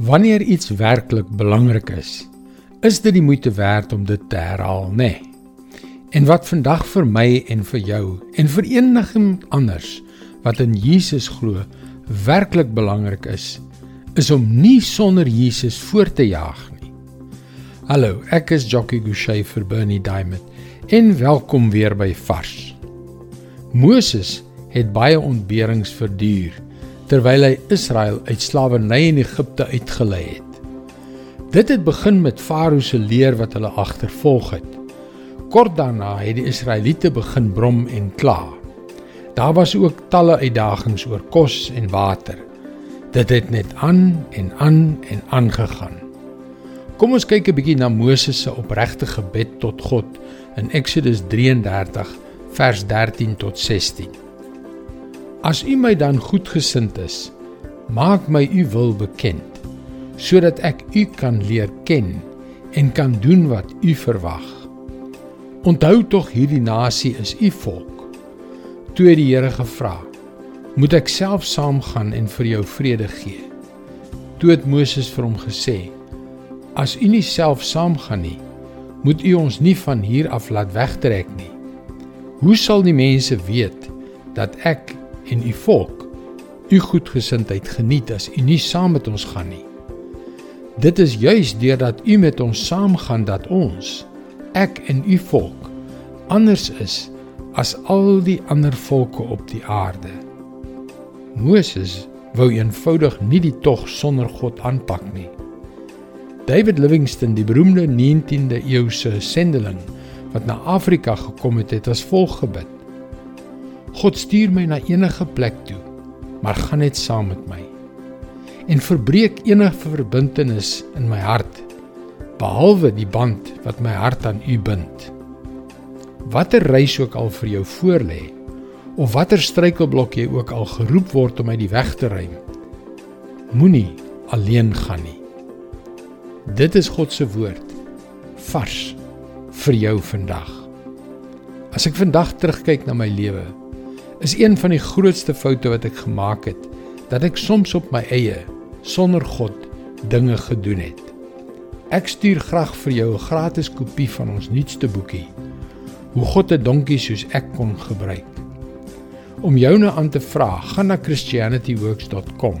Wanneer iets werklik belangrik is, is dit die moeite werd om dit te herhaal, nê? Nee. En wat vandag vir my en vir jou en vir enigiemand anders wat in Jesus glo, werklik belangrik is, is om nie sonder Jesus voort te jaag nie. Hallo, ek is Jockey Gouchee vir Bernie Diamond en welkom weer by Vars. Moses het baie ontberings verduur terwyl hy Israel uit slawerny in Egipte uitgelei het. Dit het begin met Farao se leer wat hulle agtervolg het. Kort daarna het die Israeliete begin brom en kla. Daar was ook talle uitdagings oor kos en water. Dit het net aan en aan en aangegaan. Kom ons kyk 'n bietjie na Moses se opregte gebed tot God in Eksodus 33 vers 13 tot 16. As U my dan goedgesind is, maak my U wil bekend, sodat ek U kan leer ken en kan doen wat U verwag. Onthou tog hierdie nasie is U volk. Toe die Here gevra, moet ek self saamgaan en vir jou vrede gee. Toe het Moses vir hom gesê: As U nie self saamgaan nie, moet U ons nie van hier af laat wegtrek nie. Hoe sal die mense weet dat ek en u volk u goedgesindheid geniet as u nie saam met ons gaan nie. Dit is juis deurdat u met ons saamgaan dat ons ek en u volk anders is as al die ander volke op die aarde. Moses wou eenvoudig nie die tog sonder God aanpak nie. David Livingstone, die beroemde 19de eeuse sendeling wat na Afrika gekom het, het as volg gebid: God stuur my na enige plek toe, maar gaan net saam met my. En verbreek enige verbintenis in my hart behalwe die band wat my hart aan U bind. Watter reis ook al vir jou voorlê of watter struikelblok jy ook al geroep word om uit die weg te ruim, moenie alleen gaan nie. Dit is God se woord vars vir jou vandag. As ek vandag terugkyk na my lewe, is een van die grootste foute wat ek gemaak het dat ek soms op my eie sonder God dinge gedoen het. Ek stuur graag vir jou 'n gratis kopie van ons nuutste boekie. Hoe God 'n donkie soos ek kon gebruik. Om jou nou aan te vra, gaan na christianityworks.com.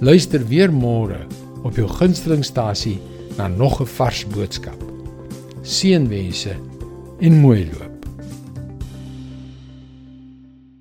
Luister weer môre op jou gunstelingstasie na nog 'n vars boodskap. Seënwense en mooi loop.